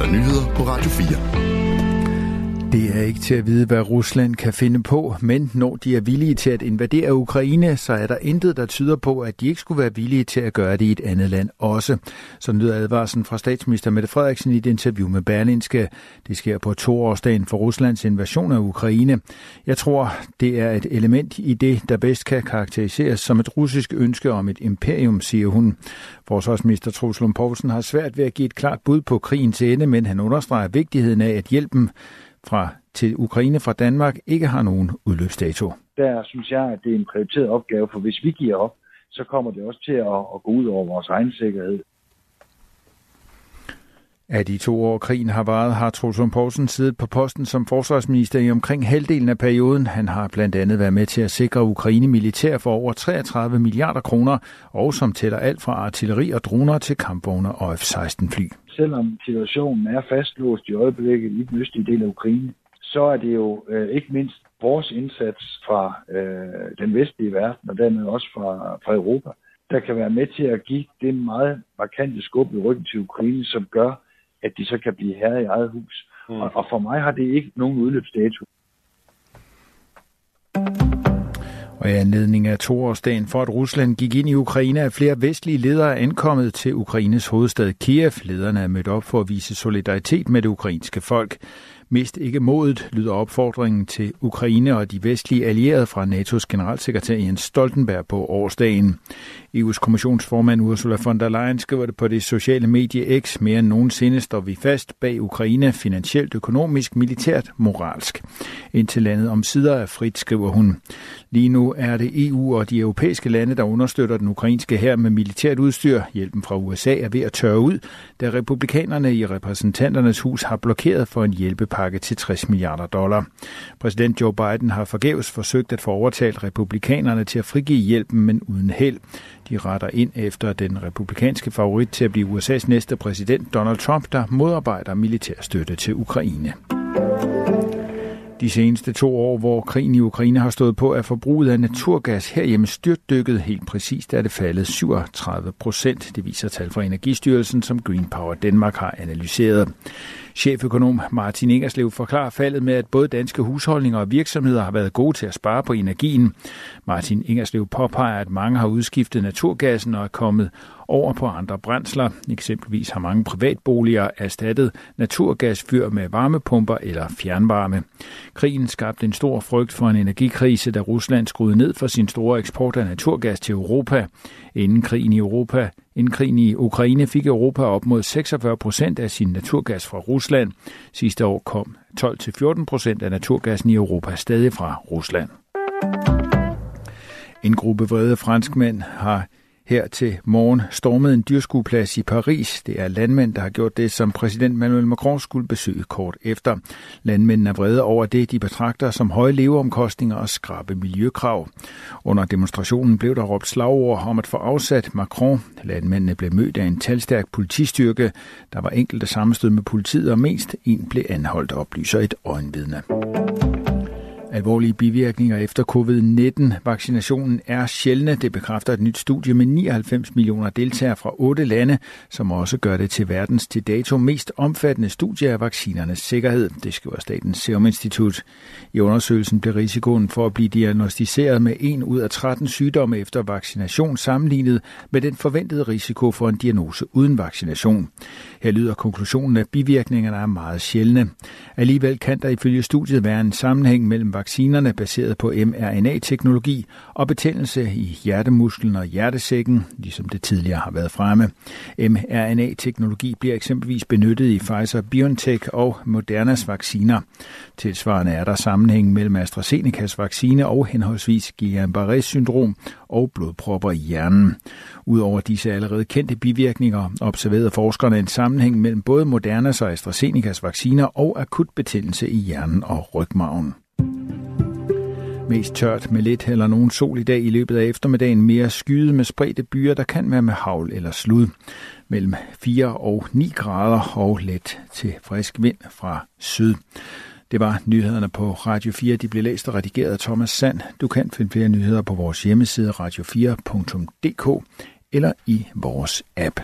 der nyheder på Radio 4. Det er ikke til at vide, hvad Rusland kan finde på, men når de er villige til at invadere Ukraine, så er der intet, der tyder på, at de ikke skulle være villige til at gøre det i et andet land også. Så lyder advarslen fra statsminister Mette Frederiksen i et interview med Berlinske. Det sker på toårsdagen for Ruslands invasion af Ukraine. Jeg tror, det er et element i det, der bedst kan karakteriseres som et russisk ønske om et imperium, siger hun. Forsvarsminister Truls Lund Poulsen har svært ved at give et klart bud på krigens ende, men han understreger vigtigheden af, at hjælpen fra til Ukraine fra Danmark ikke har nogen udløbsdato. Der synes jeg, at det er en prioriteret opgave, for hvis vi giver op, så kommer det også til at, at gå ud over vores egen sikkerhed. Af de to år krigen har varet, har Trulsund Poulsen siddet på posten som forsvarsminister i omkring halvdelen af perioden. Han har blandt andet været med til at sikre Ukraine militær for over 33 milliarder kroner, og som tæller alt fra artilleri og droner til kampvogne og F-16 fly. Selvom situationen er fastlåst i øjeblikket i den østlige del af Ukraine, så er det jo øh, ikke mindst vores indsats fra øh, den vestlige verden, og dermed også fra, fra Europa, der kan være med til at give det meget markante skub i ryggen til Ukraine, som gør, at de så kan blive herre i eget hus. Mm. Og, og for mig har det ikke nogen udløbsdato. Og i anledning af toårsdagen for, at Rusland gik ind i Ukraine, er flere vestlige ledere ankommet til Ukraines hovedstad Kiev. Lederne er mødt op for at vise solidaritet med det ukrainske folk. Mist ikke modet, lyder opfordringen til Ukraine og de vestlige allierede fra NATO's generalsekretær Jens Stoltenberg på årsdagen. EU's kommissionsformand Ursula von der Leyen skriver det på det sociale medie X. Mere end nogensinde står vi fast bag Ukraine finansielt, økonomisk, militært, moralsk. Indtil landet om sider er frit, skriver hun. Lige nu er det EU og de europæiske lande, der understøtter den ukrainske her med militært udstyr. Hjælpen fra USA er ved at tørre ud, da republikanerne i repræsentanternes hus har blokeret for en hjælpepakke til 60 milliarder dollar. Præsident Joe Biden har forgæves forsøgt at få overtalt republikanerne til at frigive hjælpen, men uden held. De retter ind efter den republikanske favorit til at blive USA's næste præsident, Donald Trump, der modarbejder militær støtte til Ukraine. De seneste to år, hvor krigen i Ukraine har stået på, er forbruget af naturgas herhjemme styrtdykket. Helt præcist er det faldet 37 procent. Det viser tal fra Energistyrelsen, som Green Power Danmark har analyseret. Cheføkonom Martin Ingerslev forklarer faldet med, at både danske husholdninger og virksomheder har været gode til at spare på energien. Martin Ingerslev påpeger, at mange har udskiftet naturgassen og er kommet over på andre brændsler. Eksempelvis har mange privatboliger erstattet naturgasfyr med varmepumper eller fjernvarme. Krigen skabte en stor frygt for en energikrise, da Rusland skruede ned for sin store eksport af naturgas til Europa. Inden krigen i Europa Inden krigen i Ukraine fik Europa op mod 46 procent af sin naturgas fra Rusland. Sidste år kom 12-14 procent af naturgassen i Europa stadig fra Rusland. En gruppe vrede franskmænd har her til morgen stormede en dyrskueplads i Paris. Det er landmænd, der har gjort det, som præsident Emmanuel Macron skulle besøge kort efter. Landmændene er vrede over det, de betragter som høje leveomkostninger og skrabe miljøkrav. Under demonstrationen blev der råbt slagord om at få afsat Macron. Landmændene blev mødt af en talstærk politistyrke. Der var enkelte sammenstød med politiet, og mest en blev anholdt, oplyser et øjenvidne. Alvorlige bivirkninger efter covid-19-vaccinationen er sjældne. Det bekræfter et nyt studie med 99 millioner deltagere fra otte lande, som også gør det til verdens til dato mest omfattende studie af vaccinernes sikkerhed. Det skriver Statens Serum Institut. I undersøgelsen blev risikoen for at blive diagnostiseret med en ud af 13 sygdomme efter vaccination sammenlignet med den forventede risiko for en diagnose uden vaccination. Her lyder konklusionen, at bivirkningerne er meget sjældne. Alligevel kan der ifølge studiet være en sammenhæng mellem vaccinerne baseret på mRNA-teknologi og betændelse i hjertemusklen og hjertesækken, ligesom det tidligere har været fremme. mRNA-teknologi bliver eksempelvis benyttet i Pfizer-BioNTech og Modernas vacciner. Tilsvarende er der sammenhæng mellem AstraZenecas vaccine og henholdsvis Guillain-Barré syndrom og blodpropper i hjernen. Udover disse allerede kendte bivirkninger observerede forskerne en sammenhæng mellem både Modernas og AstraZenecas vacciner og akut betændelse i hjernen og rygmarven. Mest tørt med lidt eller nogen sol i dag i løbet af eftermiddagen. Mere skyde med spredte byer, der kan være med havl eller slud. Mellem 4 og 9 grader og let til frisk vind fra syd. Det var nyhederne på Radio 4. De blev læst og redigeret af Thomas Sand. Du kan finde flere nyheder på vores hjemmeside radio4.dk eller i vores app.